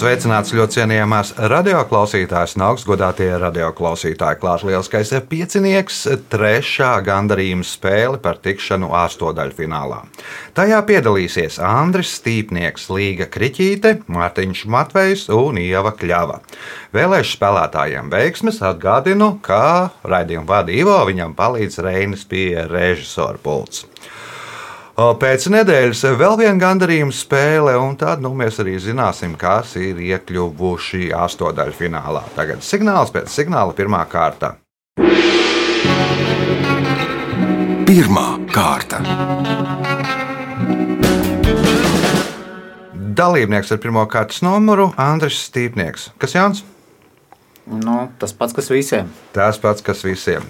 Sveicināts ļoti cienījamās radioklausītājas un augstgadātie radioklausītāji. Klāts lielskais piecinieks, trešā gandarījuma spēle par tikšanu astotdaļfinālā. Tajā piedalīsies Andris Stīpnieks, Līga Kriķīte, Mārtiņš Matvejs un Ieva Kļava. Vēlēšu spēlētājiem veiksmes atgādinu, ka raidījumu Ivo, viņam palīdz Reinis pie režisora pults. Pēc nedēļas vēl viena gandarījuma spēle, un tad nu, mēs arī zināsim, kas ir iekļuvuši astotdaļu finālā. Tagad signāls pēc signāla pirmā kārta. Pirmā kārta. Dalībnieks ar pirmā kārtas numuru Andris Stīpnieks. Kas Jānis? Nu, tas pats, kas visiem. Tas pats, kas visiem.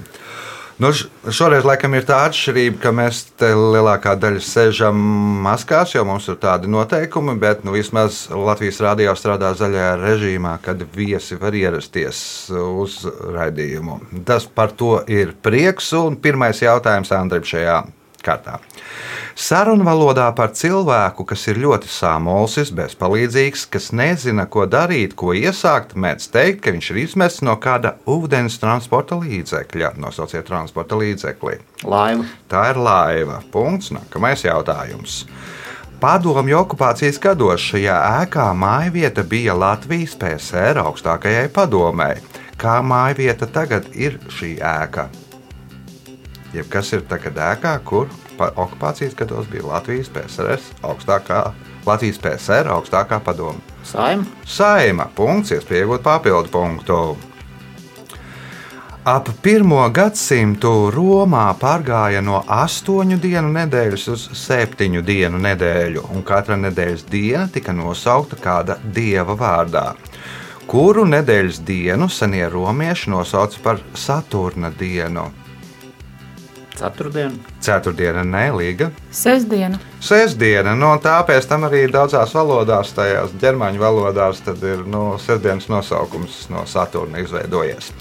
Nu, šoreiz laikam ir tā atšķirība, ka mēs te lielākā daļa sēžam maskās, jo mums ir tādi noteikumi, bet nu, vismaz Latvijas rādio strādā zaļajā režīmā, kad viesi var ierasties uz raidījumu. Tas par to ir prieks un pirmais jautājums Andrim šajā kārtā. Sarunvalodā par cilvēku, kas ir ļoti samulsis, bezpalīdzīgs, kas nezina, ko darīt, ko iesākt, mēdz teikt, ka viņš ir izmests no kāda ūdens transporta līdzekļa. Nosauciet transporta līdzekli. Laiva. Tā ir laiva. Punkts. Nākamais jautājums. Padomju okupācijas gados šajā ēkā mājvieta bija Latvijas PSR augstākajai padomēji. Kā mājvieta tagad ir šī ēka? Jeb kas ir tagad ēkā, kur okupācijas gados bija Latvijas PSRS augstākā, Latvijas PSR augstākā padome. Saima. Saima. Punkts, iespēja iegūt papildu punktu. Ap pirmo gadsimtu Romā pārgāja no astoņu dienu nedēļas uz septiņu dienu nedēļu, un katra nedēļas diena tika nosaukta kāda dieva vārdā. Kuru nedēļas dienu senie romieši nosauca par Saturna dienu? Ceturtdiena. Ceturtdiena, nelīga. Sestdiena. Sestdiena, no tā pēc tam arī daudzās valodās, tajās ģermāņu valodās, tad ir no sestdienas nosaukums no Saturna izveidojies.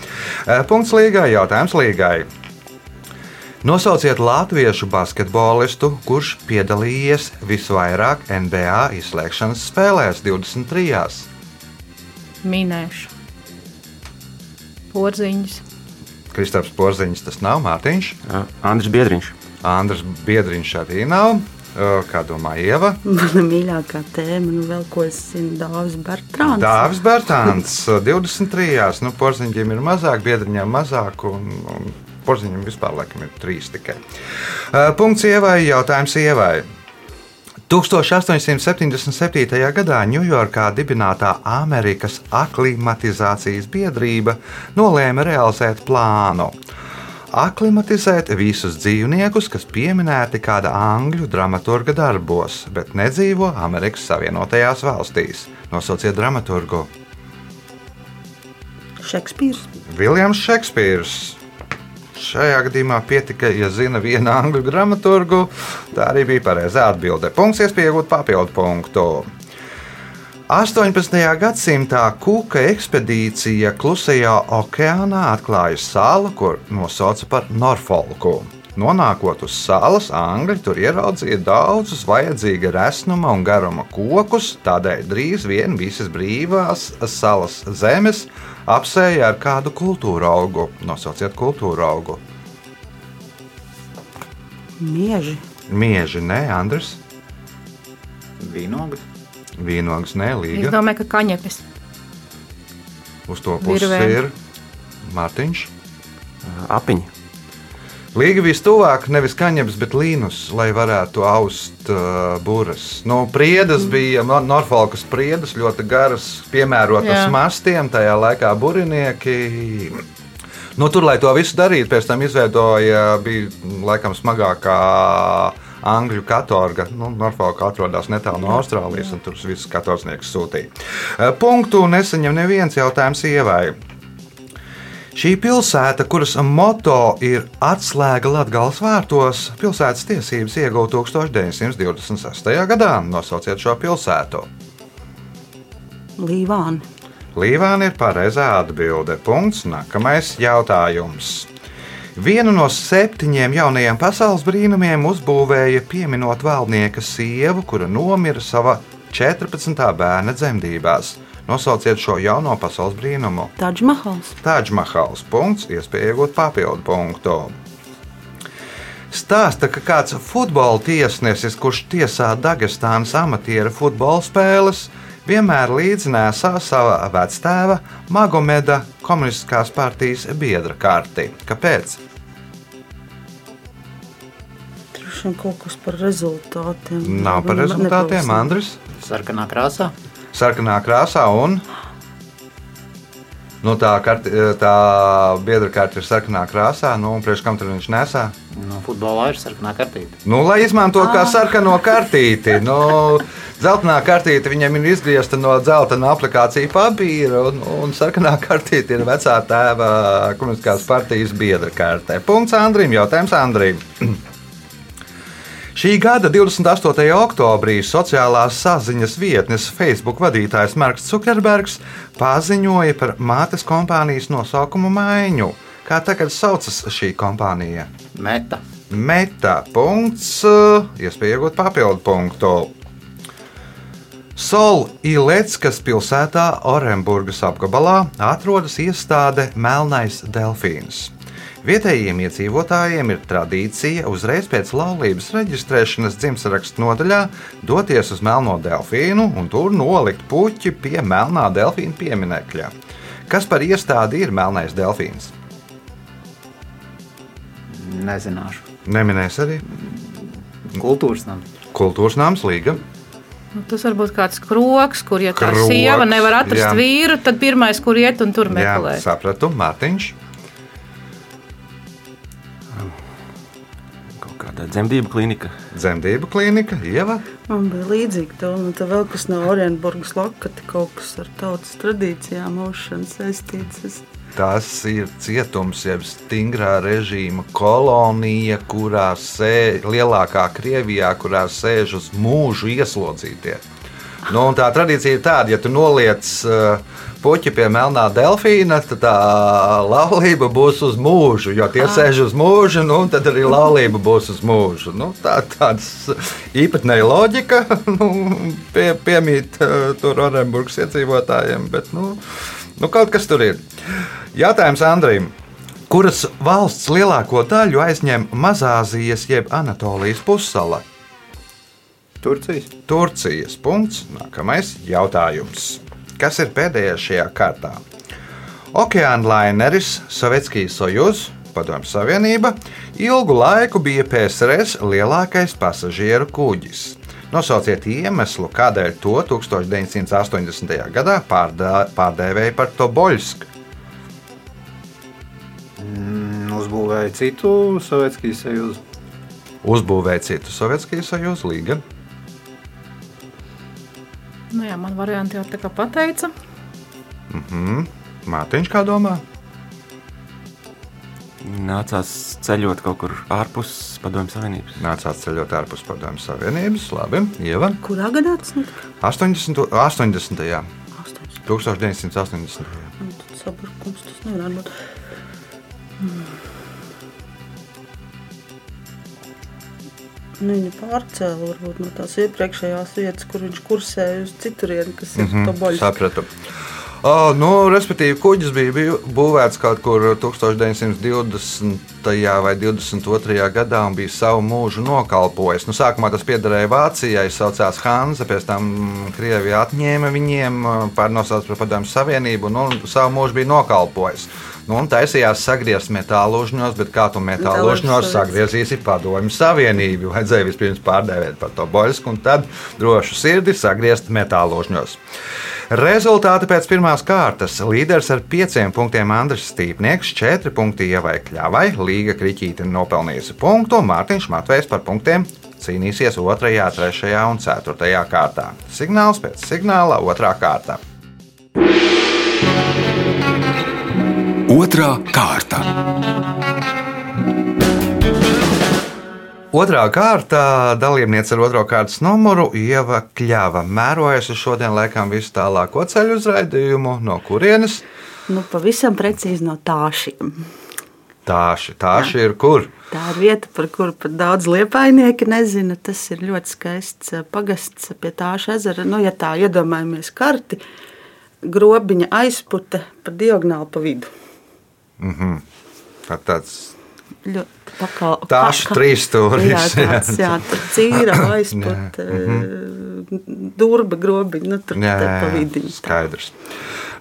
Punkts līgai, jautājums līgai. Nosauciet latviešu basketbolistu, kurš piedalījies visvairāk NBA izslēgšanas spēlēs 23. Minēšu. Porziņš. Kristaps Porziņš, tas nav Mārtiņš. Andris Biedriņš. Andris Biedriņš arī nav. Kā domā Ieva? Mana mīļākā tēma, nu vēl ko es zinu, Dāvis Bertrāns. Dāvis Bertrāns, 23. Nu, porziņģiem ir mazāk, biedriņiem mazāk, un, un porziņam vispār laikam ir trīs tikai. Punkts Ievai, jautājums Ievai. 1877. gadā Ņujorkā dibinātā Amerikas aklimatizācijas biedrība nolēma realizēt plānu. Aklimatizēt visus dzīvniekus, kas pieminēti kāda angļu dramaturga darbos, bet nedzīvo Amerikas Savienotajās valstīs. Nosauciet dramaturgu. Šekspīrs. Viljams Šekspīrs. Šajā gadījumā pietika, ja zina vienu angļu dramaturgu. Tā arī bija pareizā atbilde. Punkts, iespēja iegūt papildu punktu. 18. gadsimtā Kuka ekspedīcija Klusajā okeānā atklāja salu, kur nosauca par Norfolku. Nonākot uz salas, angļi tur ieraudzīja daudzus vajadzīga resnuma un garuma kokus, tādēļ drīz vien visas brīvās salas zemes apsēja ar kādu kultūra augu. Nosauciet kultūra augu. Mieži. Mieži, nē, Andris. Vīnogas. Vīnogas, nē, Es Līga. domāju, ka kaņepes. Uz to puses Virvēm. ir Mārtiņš. Apiņa. Līga vistuvāk, nevis kaņepes, bet līnus, lai varētu aust uh, būras. Nu, priedes Mm. bija no- Norfolkas priedes, ļoti garas, piemērotas Jā. mastiem, tajā laikā burinieki. Nu, tur, lai to visu darītu, pēc tam izveidoja, bija laikam smagākā angļu katorga. Nu, Norfolka atrodas netālu no Austrālijas, un tur visus katorsniekus sūtīja. Punktu nesaņem neviens jautājums ievai. Šī pilsēta, kuras moto ir atslēga Latvijas vārtos, pilsētas tiesības ieguva 1926. gadā. Nosauciet šo pilsētu. Līvāni. Līvāna ir pareizā atbilde. Punkts. Nākamais jautājums. Vienu no septiņiem jaunajiem pasaules brīnumiem uzbūvēja pieminot valdnieka sievu, kura nomira savā 14. bērna dzemdībās. Nosauciet šo jauno pasaules brīnumu. Tāds mahals. Tāģmahals punkts, iespēja iegūt papildu punktu. Stāsta, ka kāds futbola tiesnesis, kurš tiesā Dagestānas amatieru futbola spēles, vienmēr līdzi nesā savā vectēva Magomeda komunistiskās partijas biedra karti. Kāpēc? Droši vien kaut kas par rezultātiem. Nav par rezultātiem. Andris. Sarkanā krāsā. Sarkanā krāsā un nu, tā, karti, tā biedra karte ir sarkanā krāsā. Nu, un priekš kam tur viņš nesā? No futbolā ir sarkanā kartīte. Nu, lai izmanto kā sarkano kartīti. Nu, Zeltainā kartīte viņam ir izgriezta no dzeltena aplikācija papīra, un, un sarkanā kartīte ir vecā tēva komunistiskās partijas biedra kartē. Punkts Andrim, jautājums Andrim. Šī gada 28. oktobrī sociālās saziņas vietnes Facebook vadītājs Marks Zukerbergs paziņoja par mātes kompānijas nosaukumu maiņu. Kā tagad saucas šī kompānija? Meta. Meta punkts, iespēja iegūt papildu punktu. Sol-Ileckas pilsētā Orenburgas apgabalā atrodas iestāde Melnais Delfīns. Vietējiem iedzīvotājiem ir tradīcija uzreiz pēc laulības reģistrēšanas dzimšanas nodaļā doties uz Melno delfīnu un tur nolikt puķi pie Melnā delfīna pieminekļa. Kas par iestādi ir Melnais delfīns? Nezināšu. Neminēs arī Kultūras nams. kultūras nams Līga. Nu, tas var būt kāds kroks, kur, ja tā Kroks, sieva nevar atrast jā. vīru, tad pirmais, kur iet un tur Jā, meklē. sapratu, Mārtiņš. Kāda dzemdību klinika. Zemdību klinika, Ieva. Man bija līdzīga doma, un tā vēl kas no Orientburgas lakati, kaut kas ar tautas tradīcijām, mūžšanu saistīts. Tas ir cietums, jeb stingrā režīma kolonija, kurā sēž lielākā Krievijā, kurā sēž uz mūžu ieslodzītie. Nu, tā tradīcija ir tāda, ja tu noliec uh, puķi pie melnā delfīna, tad tā laulība būs uz mūžu. Jo tie sēž uz mūžu, nu, tad arī laulība būs uz mūžu. Nu, tā tāda īpatnēja loģika nu, pie, piemīt uh, tur Orenburgas iedzīvotājiem, bet nu, nu, kaut kas tur ir. Jautājums Andrim. Kuras valsts lielāko daļu aizņem Mazāzijas jeb Anatolijas pussala? Turcijas. Turcijas punkts. Nākamais jautājums. Kas ir pēdējais šajā kārtā? Okeāna laineris Sovietskijas Sojuz, Padomju Savienība, ilgu laiku bija PSRS lielākais pasažieru kuģis. Nosauciet iemeslu, kādēļ to 1980. gadā pārdā- pārdēvēja par Toboļsku. Mm, Uzbūvēja citu Sovietskijas sajūzu. Uzbūvēja citu Sovietskijas Sojuz līgu. Jā, man varianti jau tā kā pateica. Mārtiņš kā domā? Nācās ceļot kaut kur ārpus Padomju Savienības. Nācās ceļot ārpus Padomju Savienības. Labi, Ieva. kurā gadā tas notika? 80. 80. jā. 8. 1980. jā. Un tad sabrukums tas nevar būt. Nu, Viņa pārcēla varbūt no tās iepriekšējās vietas, kur viņš kursēja uz citurieni, kas ir mm -hmm. Toboļs. Sapratu. O, nu, respektīvi, kuģis bija biju- būvēts kaut kur 1920. vai 22. gadā un bija savu mūžu nokalpojis. Nu, sākumā tas piederēja Vācijai, saucās Hanza, pēc tam Krievija atņēma viņiem, pārnosauca par Padomju Savienību un, un savu mūžu bija nokalpojis. Nu, un taisījās sagriezt metālužņos, bet kā tu Metālužņos. sagriezīsi padomju savienību? Vajadzēja vispirms pārdēvēt par to boļsku un tad drošu sirdi sagriezt metālužņos. Rezultāti pēc pirmās kārtas. Līderis ar pieciem punktiem Andris Stīpnieks, četri punkti ievai kļavai, Līga Kriķīte nopelnījusi punktu, Mārtiņš Matvējs par punktiem cīnīsies 2, 3 un 4 kārtā. Signāls pēc signāla 2 kārta. Otra kārta. Otrā kārta dalībniece ar otro kārtas numuru Ieva Kļava. Mērojas uz šodien laikam visu tālāko ceļu uz raidījumu. No kurienes? Nu, pavisam precīzi no tāšiem. Tāši, tāši ir kur? Tā ir vieta, par kuru pat daudz liepainieki nezina. Tas ir ļoti skaists eh, pagasts pie tāša ezera. Nu, ja tā iedomājamies karti, grobiņa aizpute pa diagonāli pa vidu. Tā tāds Ļoti tā kā Tāši trīs stūris, Jā, tāds, jā, tur cīra aizpute, durba grobiņa, nu tur Jā, tā pa jā, vidiņu. tā. skaidrs.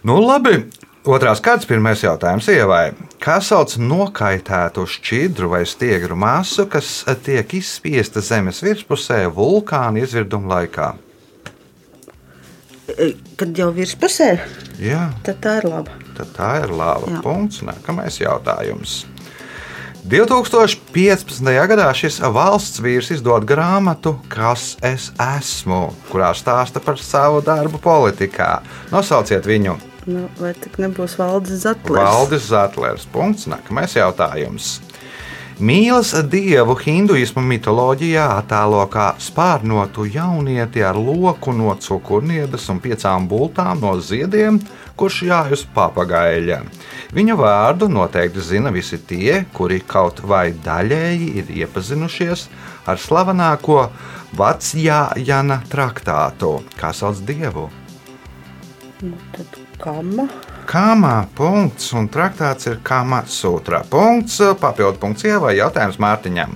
Nu, labi. Otrās kārtas, pirmais jautājums Ievai. Kā sauc nokaitētu šķidru vai stiegru masu, kas tiek izspiesta zemes virspusē vulkāna izvirduma laikā? Kad jau virspusē, Jā, tad tā ir laba. tad tā ir laba. Jā. Punkts. Nākamais jautājums. 2015. gadā šis valsts vīrs izdod grāmatu Kas es esmu, kurā stāsta par savu darbu politikā. Nosauciet viņu Nu, vai tik nebūs valdes zatlers? Valdis Zetlers. Punkts. Nākamais jautājums. Mīlas dievu hinduismu mitoloģijā attēlo kā spārnotu jaunieti ar loku no cukurniedes un piecām bultām no ziediem, kurš jāj uz papagaļa. Viņa vārdu noteikti zina visi tie, kuri kaut vai daļēji ir iepazinušies ar slavenāko Vācijāna traktātu, kā sauc dievu. Tad kama. Kāmā punkts un traktāts ir kāmā sūtrā. Punkts, papildu punkts ievai jautājums Mārtiņam.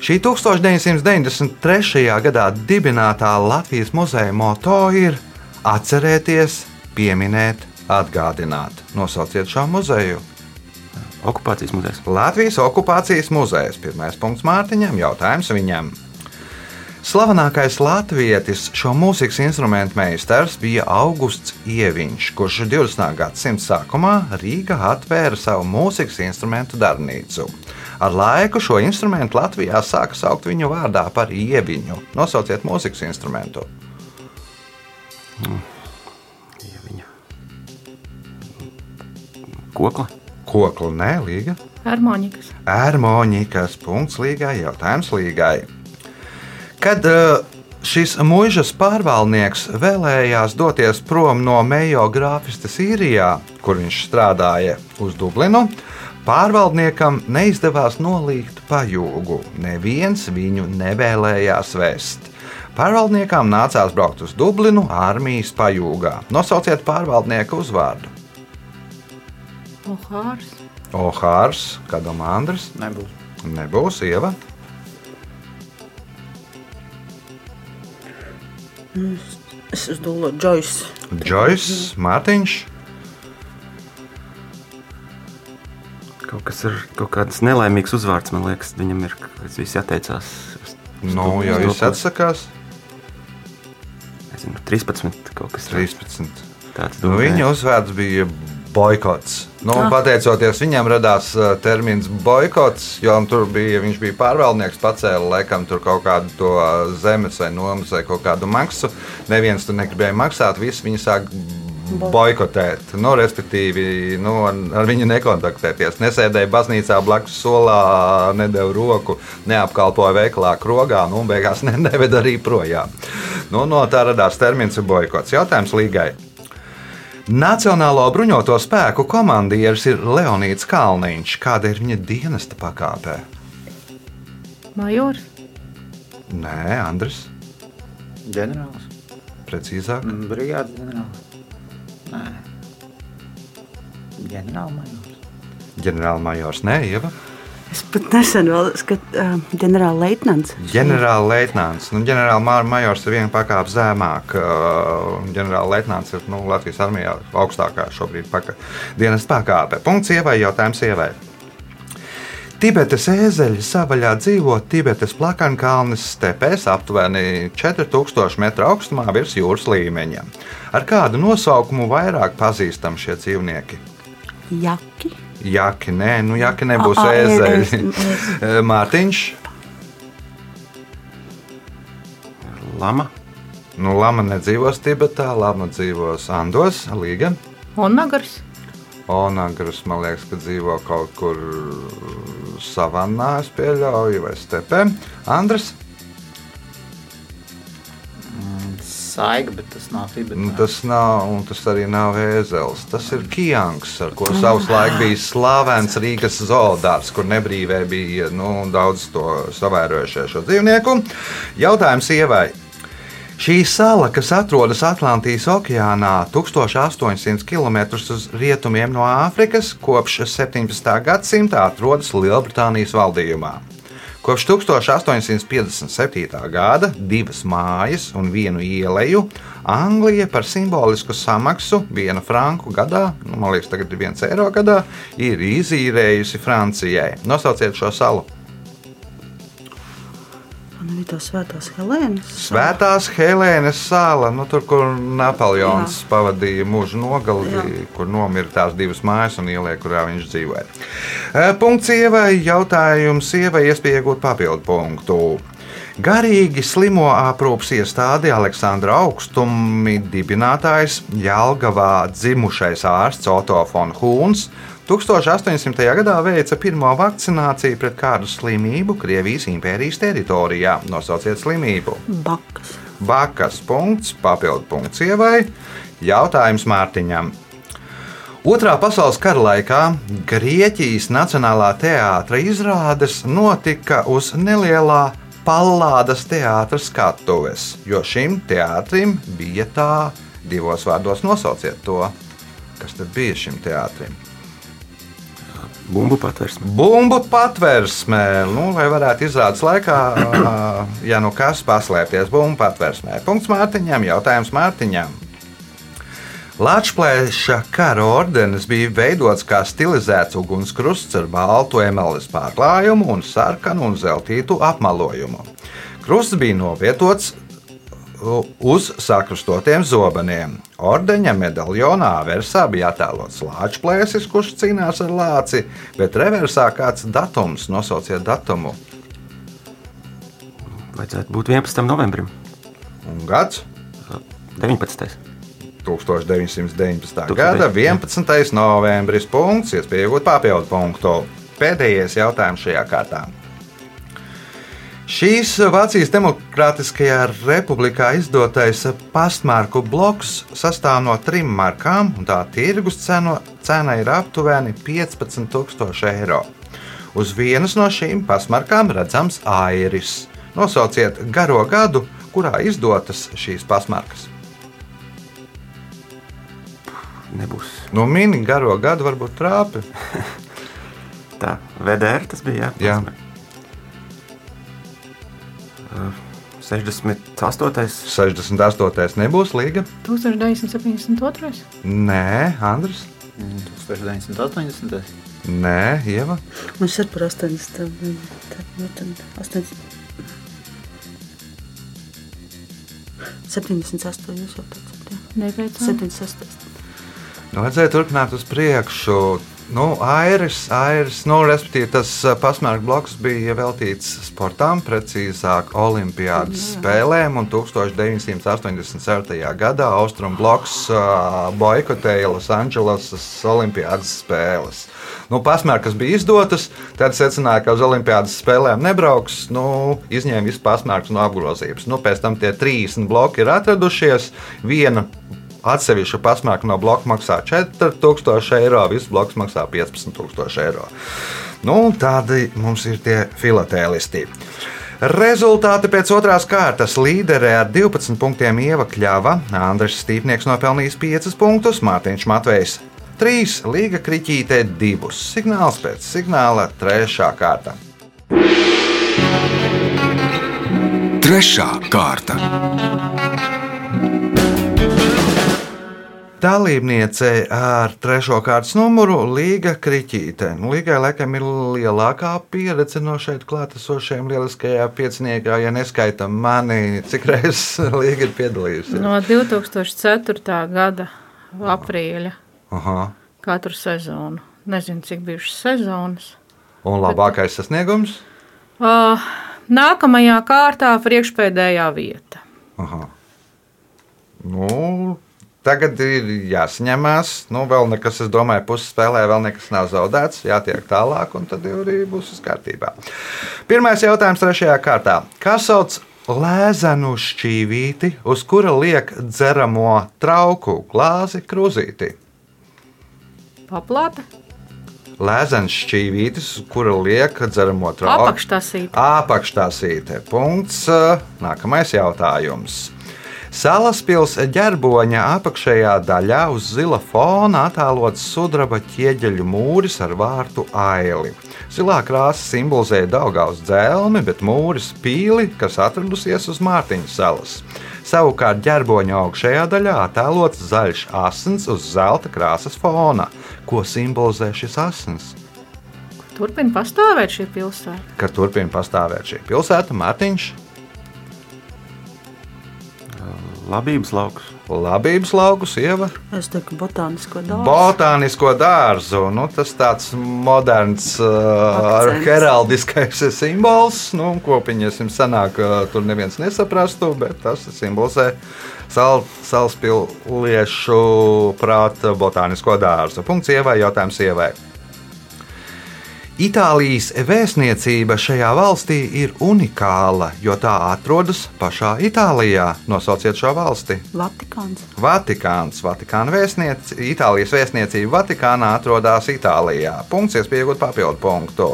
Šī 1993. gadā dibinātā Latvijas muzeja moto ir atcerēties, pieminēt, atgādināt. Nosauciet šo muzeju. Okupācijas muzejs. Latvijas okupācijas muzejs. Pirmais punkts Mārtiņam, jautājums viņam. Slavenākais latvietis šo mūzikas instrumentu meistars bija Augusts Ieviņš, kurš 20. gadsimta sākumā Rīgā atvēra savu mūzikas instrumentu darbnīcu. Ar laiku šo instrumentu Latvijā sāka saukt viņu vārdā par Ieviņu. Nosauciet mūzikas instrumentu. Viņa. Kokla. Kokla, nē, līga. Harmonikas. Ērmoņikas punkts līgai, jautājums līgai. Kad eh, šis mūžas pārvaldnieks vēlējās doties prom no Mejo grāfistas īrijā, kur viņš strādāja uz Dublinu, pārvaldniekam neizdevās nolīgt pajūgu. Neviens viņu nevēlējās vest. Pārvaldniekam nācās braukt uz Dublinu armijas pajūgā. Nosauciet pārvaldnieku uzvārdu. Ohārs. Ohārs, kā domā Andris? Nebūs. Nebūs ieva. Es uzdodu Džois. Džojs, Mārtiņš. Kaut kas ir kaut kāds nelaimīgs uzvārds, man liekas, viņam ir. Tas viss atteicās. Nu, viss pusi. atsakās. Nezinu, 13. kaut kas 13. tāds. Nu, viņa uzvārds bija boikots. Nu, Ah. pateicoties viņam, radās uh, termins boikots, jo tur bija, viņš bija pārvaldnieks, pacēla laikam tur kaut kādu to uh, zemes vai nomas vai kaut kādu maksu. Neviens tur negribēja maksāt, visi viņi sāk boikotēt. Nu, respektīvi, nu, ar, viņu nekontaktēties. Nesēdēja baznīcā blakus solā, nedēļa roku, neapkalpoja veikalā krogā, nu, un beigās ne, neveda arī projām. Nu, no tā radās termins boikots. Jautājums līgai. Nacionālo bruņoto spēku komandieris ir Leonīds Kalniņš. Kāda ir viņa dienesta pakāpē? Majors. Nē, Andris, Ģenerālis. precīzāk. Mm, Brigādes ģenerālis. Nē. Ģenerālmajors. Ģenerālmajors, nē, Ieva. Es pat nesen vēl skatu uh, ģenerālleitnants. Ģenerālleitnants. Nu, Ģenerālmajors ir viena pakāpe zemāk. uh, Ģenerālleitnants ir nu, Latvijas armijā augstākā šobrīd paka, dienas pakāpe. Punkts ievai, jautājums ievai. Tibetas ēzeļi savaļā dzīvo Tibetas plakankalnes stepēs aptuveni 4000 metru augstumā virs jūras līmeņa. Ar kādu nosaukumu vairāk pazīstami šie dzīvnieki? Jaki. Jaki, nē, nu jaki nebūs ēzeļi. Mārtiņš, Lama. nu lama nedzīvos Tibetā, lama dzīvos Andos, Līga. Un Nagars. Onagras, man liekas, ka dzīvo kaut kur savannā, es pieļauju, vai stepē. Andrs, Saiga, bet tas nav Tibetā. nu, tas nav, un tas arī nav ēzelis. Tas ir Kijangs, ar ko savulaik bija slavens Rīgas zoodārs, kur nebrīvē bija nu, daudz to savērojušie šo dzīvnieku. Jautājums ievai. Šī sala, kas atrodas Atlantijas okeānā 1800 km uz rietumiem no Āfrikas, kopš 17. gadsimta atrodas Lielbritānijas valdījumā. Kopš 1857. gada divas mājas un vienu ieleju Anglija par simbolisku samaksu vienu franku gadā, nu, man liekas, tagad ir viens eiro gadā, ir izīrējusi Francijai. Nosauciet šo salu. Man bija tā svētās Helēnas. Svētās Helēnas sāla, nu, tur, kur Napoleons Jā. pavadīja mūža nogali, Jā. kur nomira tās divas mājas un ielē, kurā viņš dzīvoja. Punkts sievai, jautājums sievai, iespēja iegūt papildu punktu. Garīgi slimo aprūpas iestādi Aleksandra augstumi dibinātājs Jālgavā dzimušais ārsts Otto von Hūns 1800. gadā veica pirmo vakcināciju pret kādu slimību Krievijas impērijas teritorijā. Nosauciet slimību. Bakas. Bakas punkts, papildu punkts ievai. Jautājums Mārtiņam. Otrā pasaules kara laikā Grieķijas Nacionālā teātra izrādes notika uz nelielā Pallādas teātra skatuves, jo šim teātrim bija tā divos vārdos nosauciet to, kas tad bija šim teātrim. Bumbu patvērsme. Bumbu patvērsmē, nu, lai varētu izrādes laikā, ja nu kas paslēpties bumbu patvērsmē. Punkts Mārtiņam, jautājums Mārtiņam. Latvijas kara ordenis bija veidots kā stilizēts ugunskrusts ar baltu emeļas pārklājumu un sarkanu un zeltītu apmalojumu. Krusts bija novietots uz sakrustotiem zobeniem. Ordeņa medaljonā versā bija attēlots lāča plēsis, kurš cīnās ar lāci, bet reversā kāds datums, nosauciet datumu Vajadzētu būt 11. novembrim. un gads. 19. 1919. gada 11. novembris. Punkts, iespēja iegūt papildu punktu. Pēdējais jautājums šajā kārtā. Šīs Vācijas Demokrātiskajā republikā izdotais pastmarku bloks sastāv no trim markām, un tā tirgus cena, cena ir aptuveni 15,000 eiro. Uz vienas no šīm pastmarkām redzams airis. Nosauciet garo gadu, kurā izdotas šīs pastmarkas. Nebūs. No mini garo gadu varbūt trāpi. Tā, VDR tas bija. Jā, Jā. Uh, 68. 68. nebūs līga. 1972. Nē, Andris. 1980. Nē, Ieva. Mums ir par 80. Tad, nu, tad 80. 78. Jūs jau teicāt, jā. Neteicām. 76. Nu, vajadzēja turpināt uz priekšu. Nu, airis, airis, nu, respektīvi, tas pasmērku bloks bija veltīts sportam, precīzāk, Olimpiādas spēlēm. un 1987. gadā Austrum bloks uh, boikotēja Losandželosas Olimpiādas spēles. Nu, pasmērkas bija izdotas, tad secināja, ka uz Olimpiādas spēlēm nebrauks. Nu, izņēma visu pasmērku no apgrozības. Nu, pēc tam tie 30 bloki ir atradušies. Viena Atsevišķa pasmērka no bloka maksā 4000 eiro, viss bloks maksā 15000 eiro. Nu, tādi mums ir tie filatēlisti. Rezultāti pēc otrās kārtas līderē ar 12 punktiem Ieva Kļava, Andris Stīpnieks nopelnījis 5 punktus, Mārtiņš Matvejs 3, Līga Kriķītē 2. Signāls pēc signāla 3. kārta. Trešā kārta. Dalībniece ar trešo kārtas numuru Līga Kriķīte. Nu, Līgai laikam ir lielākā pieredze no šeit klātesošiem lieliskajā pieciniekā, ja neskaitam mani, cik reizes Līga ir piedalījusies. No 2004. gada aprīļa Aha. katru sezonu. Nezinu, cik bijušas sezonas. Un labākais sasniegums? Uh, nākamajā kārtā priekšpēdējā vieta. Aha. Nu, tagad ir jāsaņemās. Nu, vēl nekas, es domāju, puses spēlē vēl nekas nav zaudēts. Jātiek tālāk, un tad jau arī būs viss kārtībā. Pirmais jautājums trešajā kārtā. Kā sauc lēzenu šķīvīti, uz kura liek dzeramo trauku glāzi krūzīti? Paplāte, Lēzens šķīvītis, kura liek dzeramo trauku. apakštasīte, Apakštāsīte. Punkts. Nākamais jautājums. Salas pilsēta ģerboņa apakšējā daļā uz zila fona attēlots sudraba ķieģeļu mūris ar vārtu aili. Zilā krāsa simbolizē Daugaus dzelmi, bet mūris pīli, kas atradusies uz Mārtiņa salas. Savukārt ģerboņa augšējā daļā attēlots zaļš asins uz zelta krāsas fona. Ko simbolizē šis asins? turpina pastāvēt šī pilsēta. Kad turpina pastāvēt šī pilsēta, Mārtiņš Labības lauks. Labības laukus, ieva, Es teiktu, botānisko dārstu. botānisko dārzu. Nu, tas tāds moderns, uh, Akcents. heraldiskais simbols, nu, ko pieņemsim, sanāk, uh, tur neviens nesaprastu, bet tas simbolizē sal, salaspiliešu prāta botānisko dārzu. Punkts ievai, jautājums ievai. Itālijas vēstniecība šajā valstī ir unikāla, jo tā atrodas pašā Itālijā. Nosauciet šo valsti. Vatikāns. Vatikāns. Vatikāna vēstniec, Itālijas vēstniecība Vatikānā atrodas Itālijā. Punkts, iespējot papildu punktu.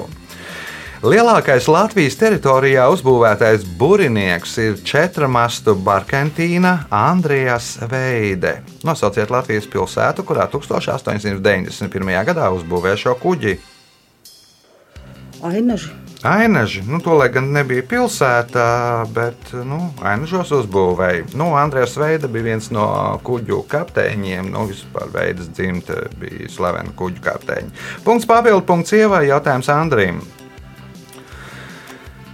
Lielākais Latvijas teritorijā uzbūvētais burinieks ir četramastu Barkentīna Andrijas Veide. Nosauciet Latvijas pilsētu, kurā 1891. gadā uzbūvēja šo kuģi. Ainaži. Ainaži, nu, to lai gan nebija pilsēta, bet nu, Ainažos uzbūvēja. Nu, Andrēs Veida bija viens no kuģu kapteiņiem. Nu, vispār veidas dzimta bija slavena kuģu kapteiņa. Punkts papildu punkts ievai jautājums Andrim.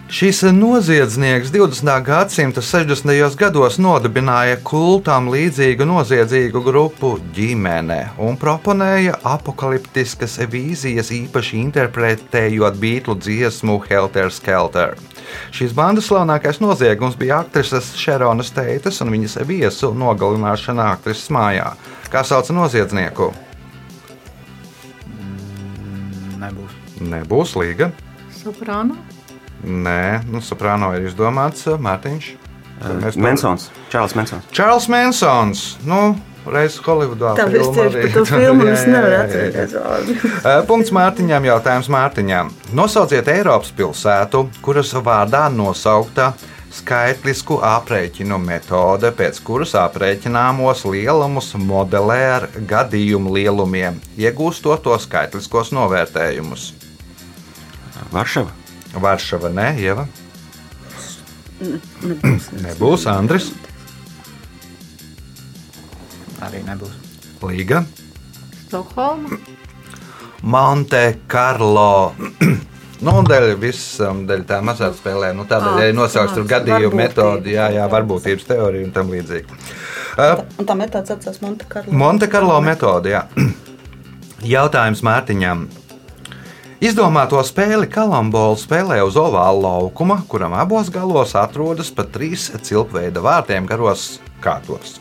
Šis noziedznieks 20. gadsimta 60. gados nodibināja kultam līdzīgu noziedzīgu grupu ģimene un proponēja apakaliptiskas vīzijas, īpaši interpretējot beigtu dziesmu Helter Skelter. Šīs bandas slavenākais noziegums bija aktrises Šeronas Teitas un viņas viesu nogalināšana aktrises mājā. Kā sauc noziedznieku? Nebūs. Nebūs līga. Soprāno, Nē, nu, soprāno ir izdomāts uh, Mārtiņš. Par- Mensons. Čārlis Mensons. Čārls Mansons. Nu, Reizes Holivudā. Tā filma es tieši par to filmu es nevaru atcerēties. Eh, Punkts Mārtiņam, jautājums Mārtiņam. Nosauciet Eiropas pilsētu, kuras vārdā nosaukta skaitlisku aprēķinu metode, pēc kuras aprēķināmos lielumus modelē ar gadījumu lielumiem, iegūstot to skaitliskos novērtējumus. Varšava. Varšava, ne, Ieva? Nebūs. Nebūs Andris, Arī nebūs. Līga, Stokholma, Monte Carlo. Nu, un dēļ visam, dēļ tā mazā spēlē, nu, tādēļ arī nosauks tur tāds gadījumu metodi, jā, jā, varbūtības teorija un tam līdzīgi. Uh, Un tā metāde atcās Monte Carlo. Monte Carlo metode, jā. Jautājums Mārtiņam. Izdomāto spēli Kalambolu spēlē uz ovāla laukuma, kuram abos galos atrodas pa trīs cilpveida vārtiem garos kārtos.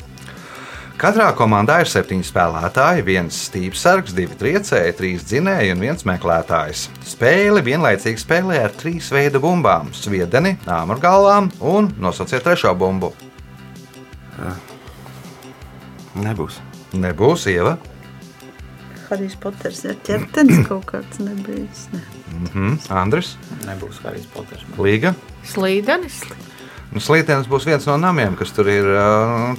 Katrā komandā ir septiņi spēlētāji, viens stīpsargs, divi triecēji, trīs dzinēji un viens meklētājs. Spēli vienlaicīgi spēlē ar trīs veidu bumbām - sviedeni, āmurgalvām un nosauciet trešo bumbu. Nebūs. Nebūs ieva. Harijs Poters ir ķertenis kaut kāds nebijis. Ne. Mhm. Andris, Nebūs Harijs Poters. Līga. slīdenis, Nu, Slīdens būs viens no namiem, kas tur ir.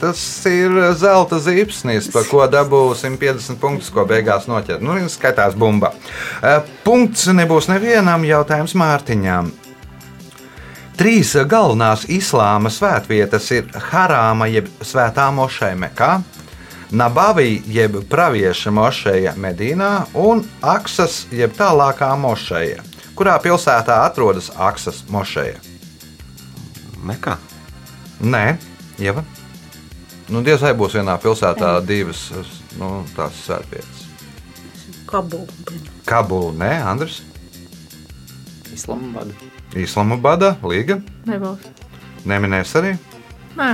Tas ir zelta zīpsnis, par ko dabū 150 punktus, ko beigās noķer. Nu, viņš skaitās bumba. Punkts nebūs nevienam jautājums Mārtiņām. Trīs galvenās islāma svētvietas ir Harāma jeb Svētā mošeja Mekā, Nabavī jeb Pravieša mošeja Medīnā un Aksas jeb tālākā mošeja. Kurā pilsētā atrodas Aksas mošeja? Mekā. Nē, Ieva. Nu, Diez vai būs vienā pilsētā divas nu, tās svētvietas. Kabula. Kabula, nē, Andris, Islamabad. Islamabada, Līga. nebūs. Neminēs arī. Nē,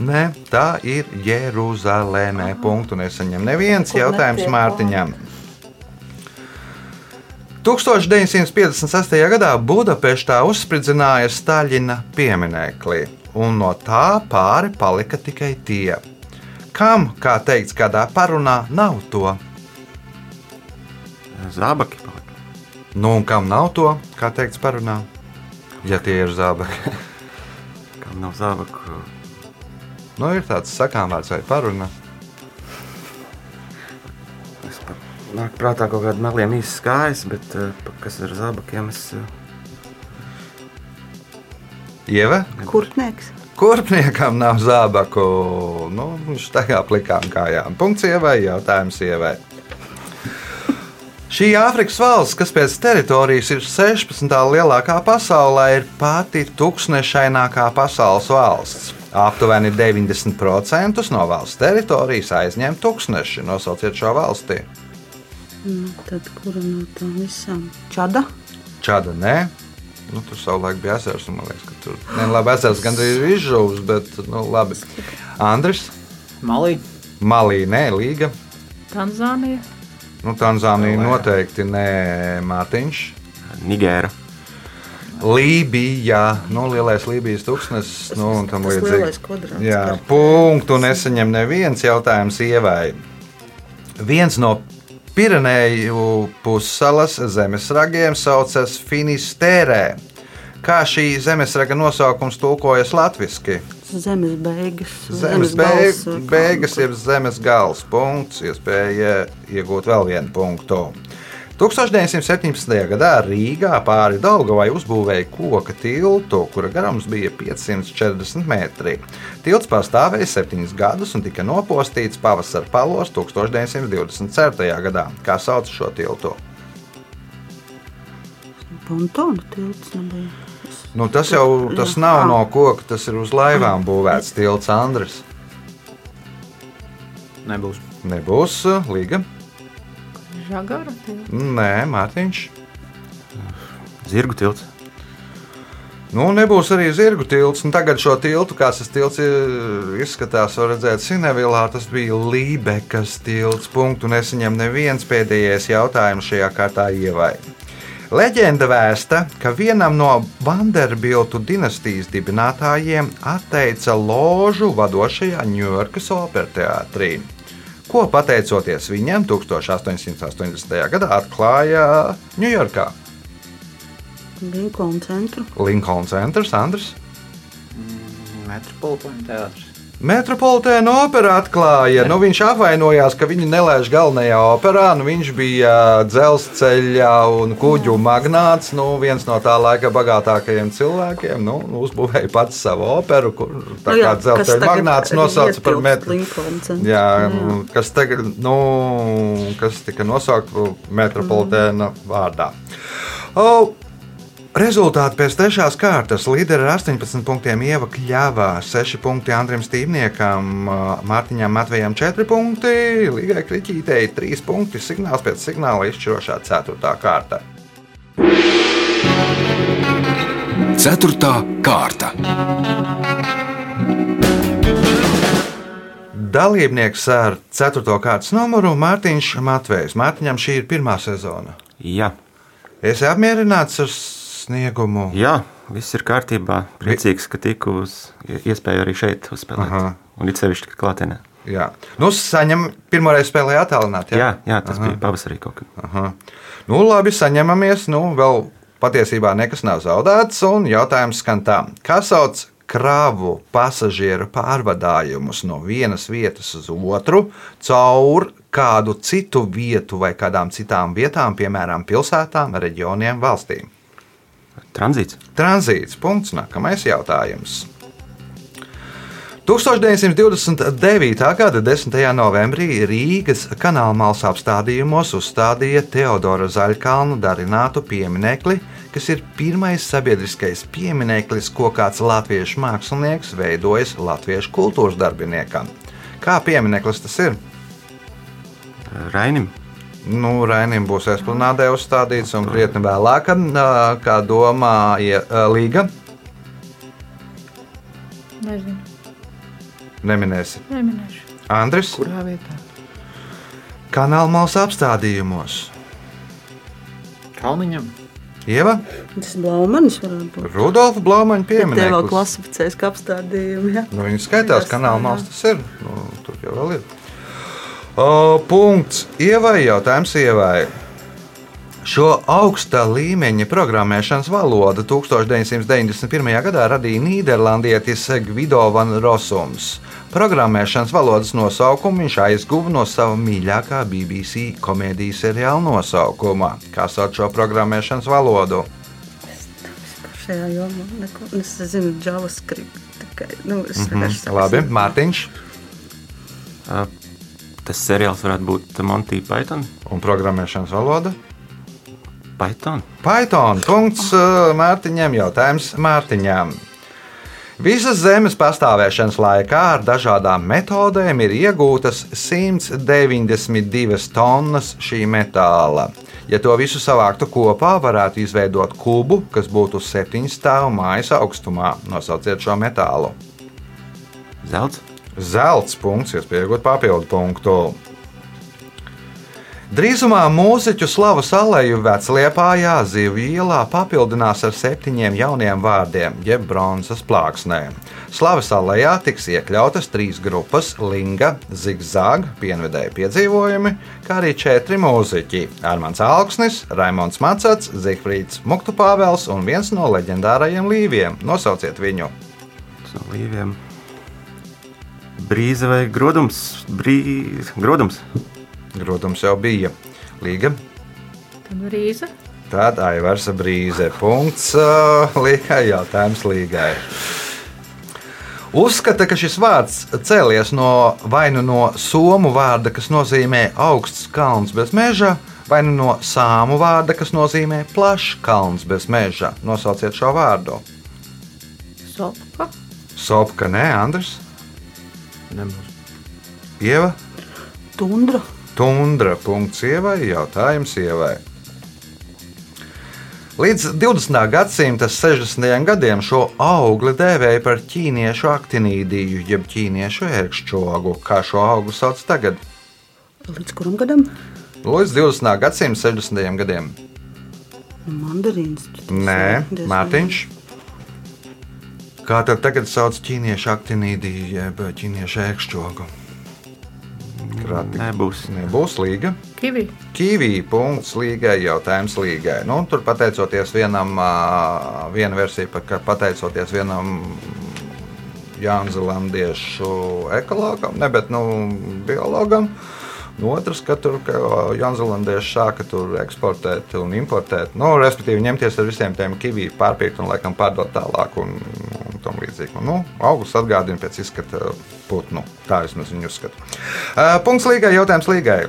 Nē, tā ir Jeruzaleme. Punktu nesaņem neviens jautājums Mārtiņam. 1956. gadā Budapeštā uzspridzināja Staļina pieminekli, un no tā pāri palika tikai tie. Kam, kā teikts kādā parunā, nav to? Zābaki palika. Nu, un kam nav to, kā teikts parunā? Ja tie ir zābaki. Kam nav zābaku? Nu, ir tāds sakāmvārds vai paruna. Es pat nāk prātā kaut kāda meliem īsa skājas, bet eh, kas ar zābakiem es... eh, Ieva, Kurpnieks. kurpniekam nav zābaku. Nu, viņš tagad plikām kājām. Punkts ievai, jautājums ievai. Šī Āfrikas valsts, kas pēc teritorijas ir 16. lielākā pasaulē, ir pati tūkstošainākā pasaules valsts. Aptuveni 90% no valsts teritorijas aizņem tūkstneši. Nosauciet šo valsti. Nu, tad kura no tām visām? Čada. Čāda nē. Nu, tur savulaik bija ezers, un man liekas, ka tur ne, labi, ezers gandrīz ir izžuvis, bet nu, labi. Andris, Malī. Malī, nē, Līga. Tanzānija. Nu, Tanzānija noteikti nē, Mārtiņš. Nigēra. Lībija, nu, lielais Lībijas tūkstnesis, nu, un tam līdzīgi. Jā, punktu nesaņem neviens jautājums ievai. Viens no Pirenēju pussalas zemesragiem saucas Finistērē. Kā šī zemesraga nosaukums tulkojas latviešu? Zemes beigas. Zemes gals, beig, vai kā- beigas ir zemes gals. Punkts, iespēja iegūt vēl vienu punktu. 1917. gadā Rīgā pāri Daugavai uzbūvēja koka tiltu, kura garums bija 540 metri. Tilts pastāvēja septiņus gadus un tika nopostīts pavasara palos 1924. gadā. Kā sauc šo tiltu? Pontona tilts nebija. Nu, tas jau tas nav no koka, tas ir uz laivām būvēts tilts Andris. Nebūs. Nebūs Līga. Žagara. tilts. Nē, Mārtiņš. Zirgu tilts. Nu, nebūs arī zirgu tilts. Nu, tagad šo tiltu, kāds tas tilts izskatās, var redzēt Sinevilā. Tas bija Lībekas tilts. Punktu nesaņem neviens pēdējais jautājums šajā kārtā ievai. Leģenda vēsta, ka vienam no Vanderbiltu dinastijas dibinātājiem atteica ložu vadošajā Ņujorkas operteātrī. Ko pateicoties viņam 1880. gadā atklāja Ņujorkā Linkoln centru. Linkoln centrs, Andris. Metropolitāna teātris. Metropolitēna opera atklāja, nu, viņš apvainojās, ka viņu nelaiž galvenajā operā. Nu, viņš bija dzelzceļa un kuģu magnāts, nu, viens no tā laika bagātākajiem cilvēkiem. Nu, uzbūvēja pats savu operu, kur tā kā dzelzceļa magnāts nosauca par. Linkoln centru. Jā, kas, tagad, nu, kas tika nosaukta metropolitēna vārdā. O, rezultāti pēc trešās kārtas. Līderi ar 18 punktiem Ieva Kļavā, 6 punkti Andrim Stīvniekam, Mārtiņam Matvejam 4 punkti, Līgai Kriķītei 3 punkti, signāls pēc signāla izšķirošā 4. kārta. Ceturtā kārta. Dalībnieks ar 4. kārtas numuru Mārtiņš Matvejs. Mārtiņam šī ir pirmā sezona. Jā. Esi apmierināts ar sniegumu? Jā, viss ir kārtībā. Priecīgs, ka tiku uz iespēju arī šeit uzspēlēt. Aha. Un it sevišķi, klātienē. Jā, nu, saņem pirmoreiz spēlē attālināt. Jā, jā, tas Aha. bija pavasarī kaut kad. Aha. Nu, labi, saņemamies. Nu, vēl patiesībā nekas nav zaudēts. Un jautājums skan tā, kā sauc kravu pasažieru pārvadājumus no vienas vietas uz otru caur kādu citu vietu vai kādām citām vietām, piemēram, pilsētām, reģioniem, valstīm. Tranzīts. Tranzīts. Punkts. Nākamais jautājums. 1929. gada 10. novembrī Rīgas kanālmālas apstādījumos uzstādīja Teodora Zaļkalnu darinātu pieminekli, kas ir pirmais sabiedriskais piemineklis, ko kāds latviešu mākslinieks veidojis latviešu kultūras darbiniekam. Kā piemineklis tas ir? Rainim. Nu, Rainim būs esplanādē uzstādīts un krietni vēlāk, kā domāja Līga. Nezinu. Neminēsi. Neminēšu. Andris, Kurā vietā? kanālmāls apstādījumos. Kalniņam. Ieva, Tas Blaumanis varētu būt. Rudolfa Blaumaņa Tie vēl piemineklis. klasificējas kā apstādījumi. Ja? Nu, viņi skaitās, Jā, kanālmāls tas ir. Nu, tur jau vēl ir. O, punkts. Ievai jautājums Ievai. Šo augsta līmeņa programmēšanas valodu 1991. gadā radīja Nīderlandietis Gvido Van Rosums. Programmēšanas valodas nosaukumu viņš aizguva no sava mīļākā BBC komēdijas seriāla nosaukuma. Kā sauc šo programmēšanas valodu? Šajā jomā neko. Es zinu, JavaScript. Tikai, nu, es Mm, vienkārši labi, Mārtiņš. Ā, Tas seriāls varētu būt Monty Python. Un programmēšanas valoda? Python. Python. Punkts uh, Mārtiņam. Jautājums Mārtiņam. Visas zemes pastāvēšanas laikā ar dažādām metodēm ir iegūtas 192 tonnas šī metāla. Ja to visu savāktu kopā, varētu izveidot kubu, kas būtu septiņu stāvu mājas augstumā. Nosauciet šo metālu. Zelts. Zelts punkts, iespēja iegūt papildu punktu. Drīzumā mūziķu slavu salēju Vecliepājā zivju ielā papildinās ar septiņiem jauniem vārdiem, jeb bronzas plāksnēm. Slavas alejā tiks iekļautas trīs grupas - Linga, Zigzag, pienvedēja piedzīvojumi, kā arī četri mūziķi - Armāns Alksnis, Raimons Macats, Zifrīds Muktu Pāvels un viens no leģendārajiem līviem. Nosauciet viņu! No līviem. Brīze vai grodums? Brī... Grodums. Grūtums jau bija Līga. Tad brīze. Tad Aivars brīze. Punkts Līgai. Jautājums Līgai. Uzskata, ka šis vārds cēlies no vai nu no somu vārda, kas nozīmē augsts kalns bez meža, vai nu no sāmu vārda, kas nozīmē plašs kalns bez meža. Nosauciet šo vārdu. Sopka. Sopka, nē, Andris, Nebūs. Ieva, Tundra. Tundra. Punkts ievai, jautājums ievai. Līdz 20. gadsimta 60. gadiem šo augli dēvēja par ķīniešu aktinīdiju, jeb ķīniešu ērkšķogu. Kā šo augli sauc tagad? Līdz kuram gadam? Līdz 20. gadsimta 60. gadiem. Mandarīns. Nē, Mārtiņš. Kā tad tagad sauc ķīniešu aktinīdiju, jeb ķīniešu ērkšķogu? Krati. Nebūs. Nebūs līga. Kivi. Kīvī punkts līgai, jautājums līgai. Nu, tur pateicoties vienam, viena versija, ka pateicoties vienam Jaunzēlandiešu ekologam, ne, bet nu, biologam. Nu, otrs, ka tur Jaunzēlandieši sāka tur eksportēt un importēt, nu, respektīvi ņemties ar visiem tiem kivīm, pārpirkt un laikam pārdot tālāk un, un tam līdzīgi. Nu, augsts atgādina pēc izskata putnu. Tā vismaz viņi uzskata. Uh, punkts līgai, jautājums līgai.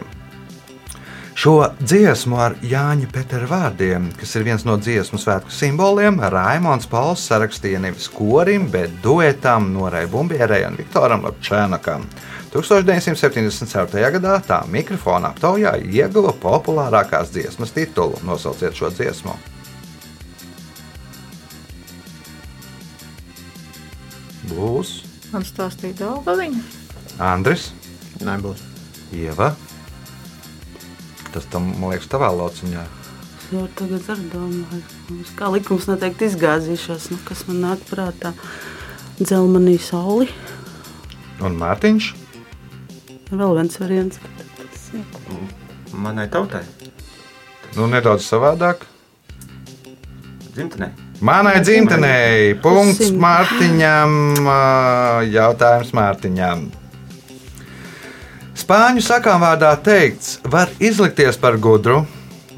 Šo dziesmu ar Jāņa Petera vārdiem, kas ir viens no dziesmu svētku simboliem, Raimons Pauls sarakstīja nevis korim, bet duetam Norai Bumbierai un Viktoram Lapčēnakam. 1974. gadā tā mikrofona aptaujā ieguva populārākās dziesmas titulu. Nosauciet šo dziesmu. Būs Man stāstīja Dāngaliņa. Andris, Nebūs. Ieva. Tas tam, man liekas, tavā lauciņā. Jau tagad arī domāju, kā likums noteikti izgāzīšos, nu, kas man nāk prātā. Dzelmanī sauli. Un Mārtiņš. Vēl viens variants. Manai tautai. Nu, nedaudz savādāk. Dzimtenē. Manai dzimtenei, punkts. Mārtiņam, jautājums Mārtiņam. Spāņu sakām vārdā teikts, var izlikties par gudru,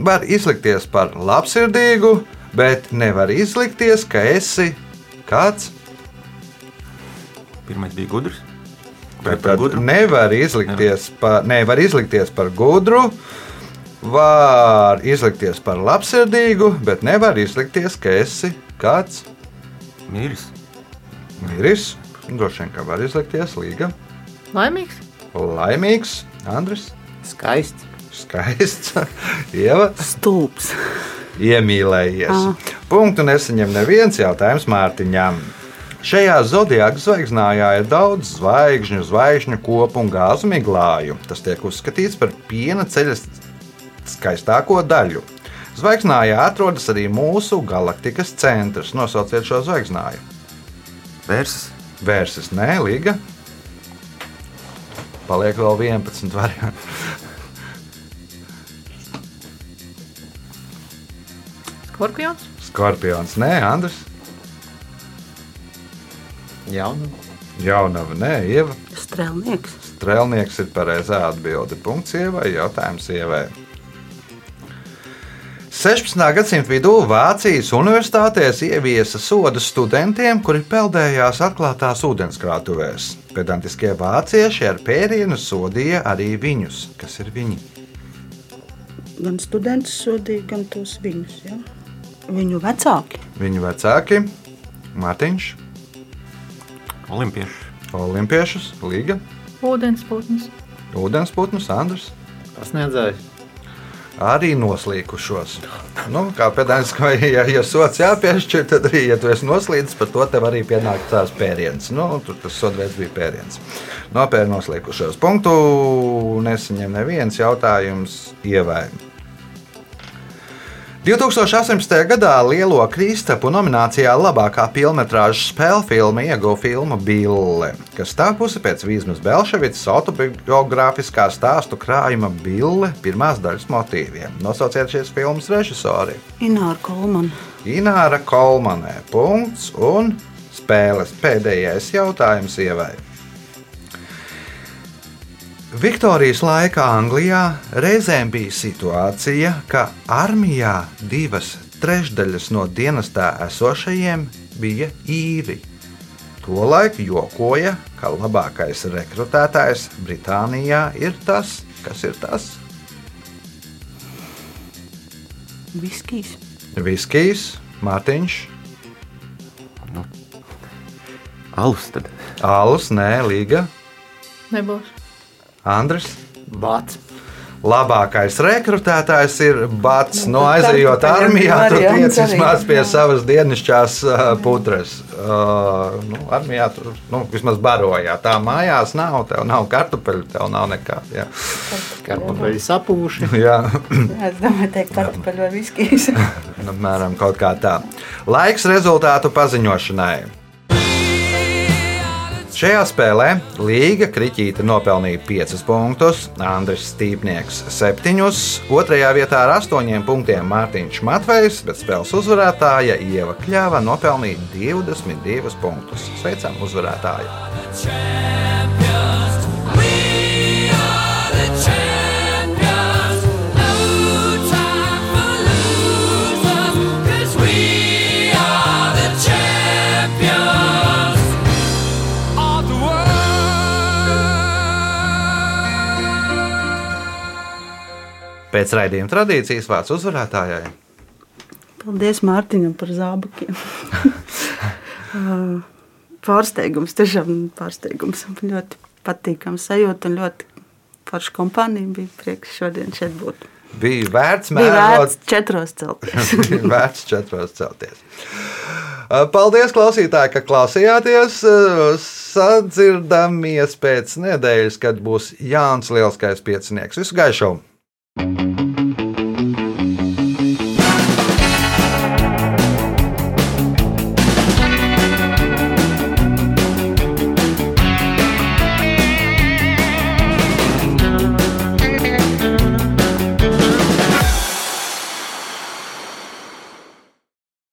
var izlikties par labsirdīgu, bet nevar izlikties, ka esi kāds. Pirmais bija gudrs. Vai Bet par gudru? Nevar izlikties, par, nevar izlikties par gudru, var izlikties par labsirdīgu, bet nevar izlikties, ka esi kāds. Mīris. Miris, droši vien, ka var izlikties līga. Laimīgs. Laimīgs, Andris, Skaists. skaists, Ieva, Šajā zodiāka zvaigznājā ir daudz zvaigžņu, zvaigžņu kopu un gāzu miglāju. Tas tiek uzskatīts par piena ceļa skaistāko daļu. Zvaigznājā atrodas arī mūsu galaktikas centrs. Nosauciet šo zvaigznāju. Vērsis. Vērsis, nē, Liga. Paliek vēl 11 varianti. Skorpions. Skorpions, nē, Andris. Jaunu. Jaunava, nē, Ieva. Strēlnieks. Strēlnieks ir pareizā atbilde. Punkts sievai, jautājums sievai. 16. gadsimta vidū Vācijas universitātēs ieviesa sodu studentiem, kuri peldējās atklātās ūdenskrātuvēs. Pedantiskie vācieši ar pērienu sodīja arī viņus. Kas ir viņi? Gan studentus sodīja, gan tos viņus. Ja? Viņu vecāki. Viņu vecāki, Mārtiņš, Olimpieši. Olimpiešus, Līga, Ūdensputns. Ūdensputns, Andrs. Pasniedzējs. Arī noslīkušos. Nu, kā pēdējais, ka, ja, ja sots jāpiešķir, tad arī, ja tu esi noslīdis, par to tev arī pienāk tās pēriens. Nu, tur tas sodveids bija pēriens. Nopēr noslīkušos. Punktu nesaņem neviens jautājums ievērt. 2018. gadā Lielo Kristapu nominācijā labākā filmas spēļu filma ieguva filmu Bille, kas tapusi pēc Vīsmas Belševicas autobiogrāfiskā stāstu krājuma Bille pirmās daļas motīviem. Nosauciet šīs filmas režisori. Ināra Kolmana. Ināra Kolmanē. Punkts un spēles pēdējais jautājums ievai. Viktorijas laikā Anglijā reizēm bija situācija, ka armijā divas trešdaļas no dienestā esošajiem bija īri. Tolaik jokoja, ka labākais rekrutētājs Britānijā ir tas, kas ir tas Viskijs. Viskijs, Mārtiņš, Alus tad. Alus, Nē, Līga, Nebūs. Andris. Bats. Labākais rekrutētājs ir Bats. No aizejot armijā, tu tiec vismaz pie savas dienasčās uh, putres. Uh, nu, armijā tur nu, vismaz barojā. Tā mājās nav, tev nav kartupeļu, tev nav nekā. Jā. Kartupeļi sapūši. Jā. Jā, es domāju, teikt, kartupeļu vai viskijs. Nu, Apmēram kaut kā tā. Laiks rezultātu paziņošanai. Šajā spēlē Līga Kriņķīte nopelnīja 5 punktus, Andris Stīpnieks 7, otrajā vietā ar 8 punktiem Mārtiņš Matvejs, bet spēles uzvarētāja Ieva Kļava nopelnīja 22 punktus. Sveicam uzvarētāju! Pēc raidījuma tradīcijas vārds uzvarētājai. Paldies Mārtiņam par zābakiem. Uh, pārsteigums, tiešām pārsteigums. Ļoti patīkams sajūta un ļoti forša kompānija. Bija prieks šodien šeit būt. Bija vērts vērts četros celties. Bija vērts četros celties. Paldies, klausītāji, ka klausījāties. Sadzirdamies pēc nedēļas, kad būs Jānis Lielskais piecinieks. Visu gaišu! Thank you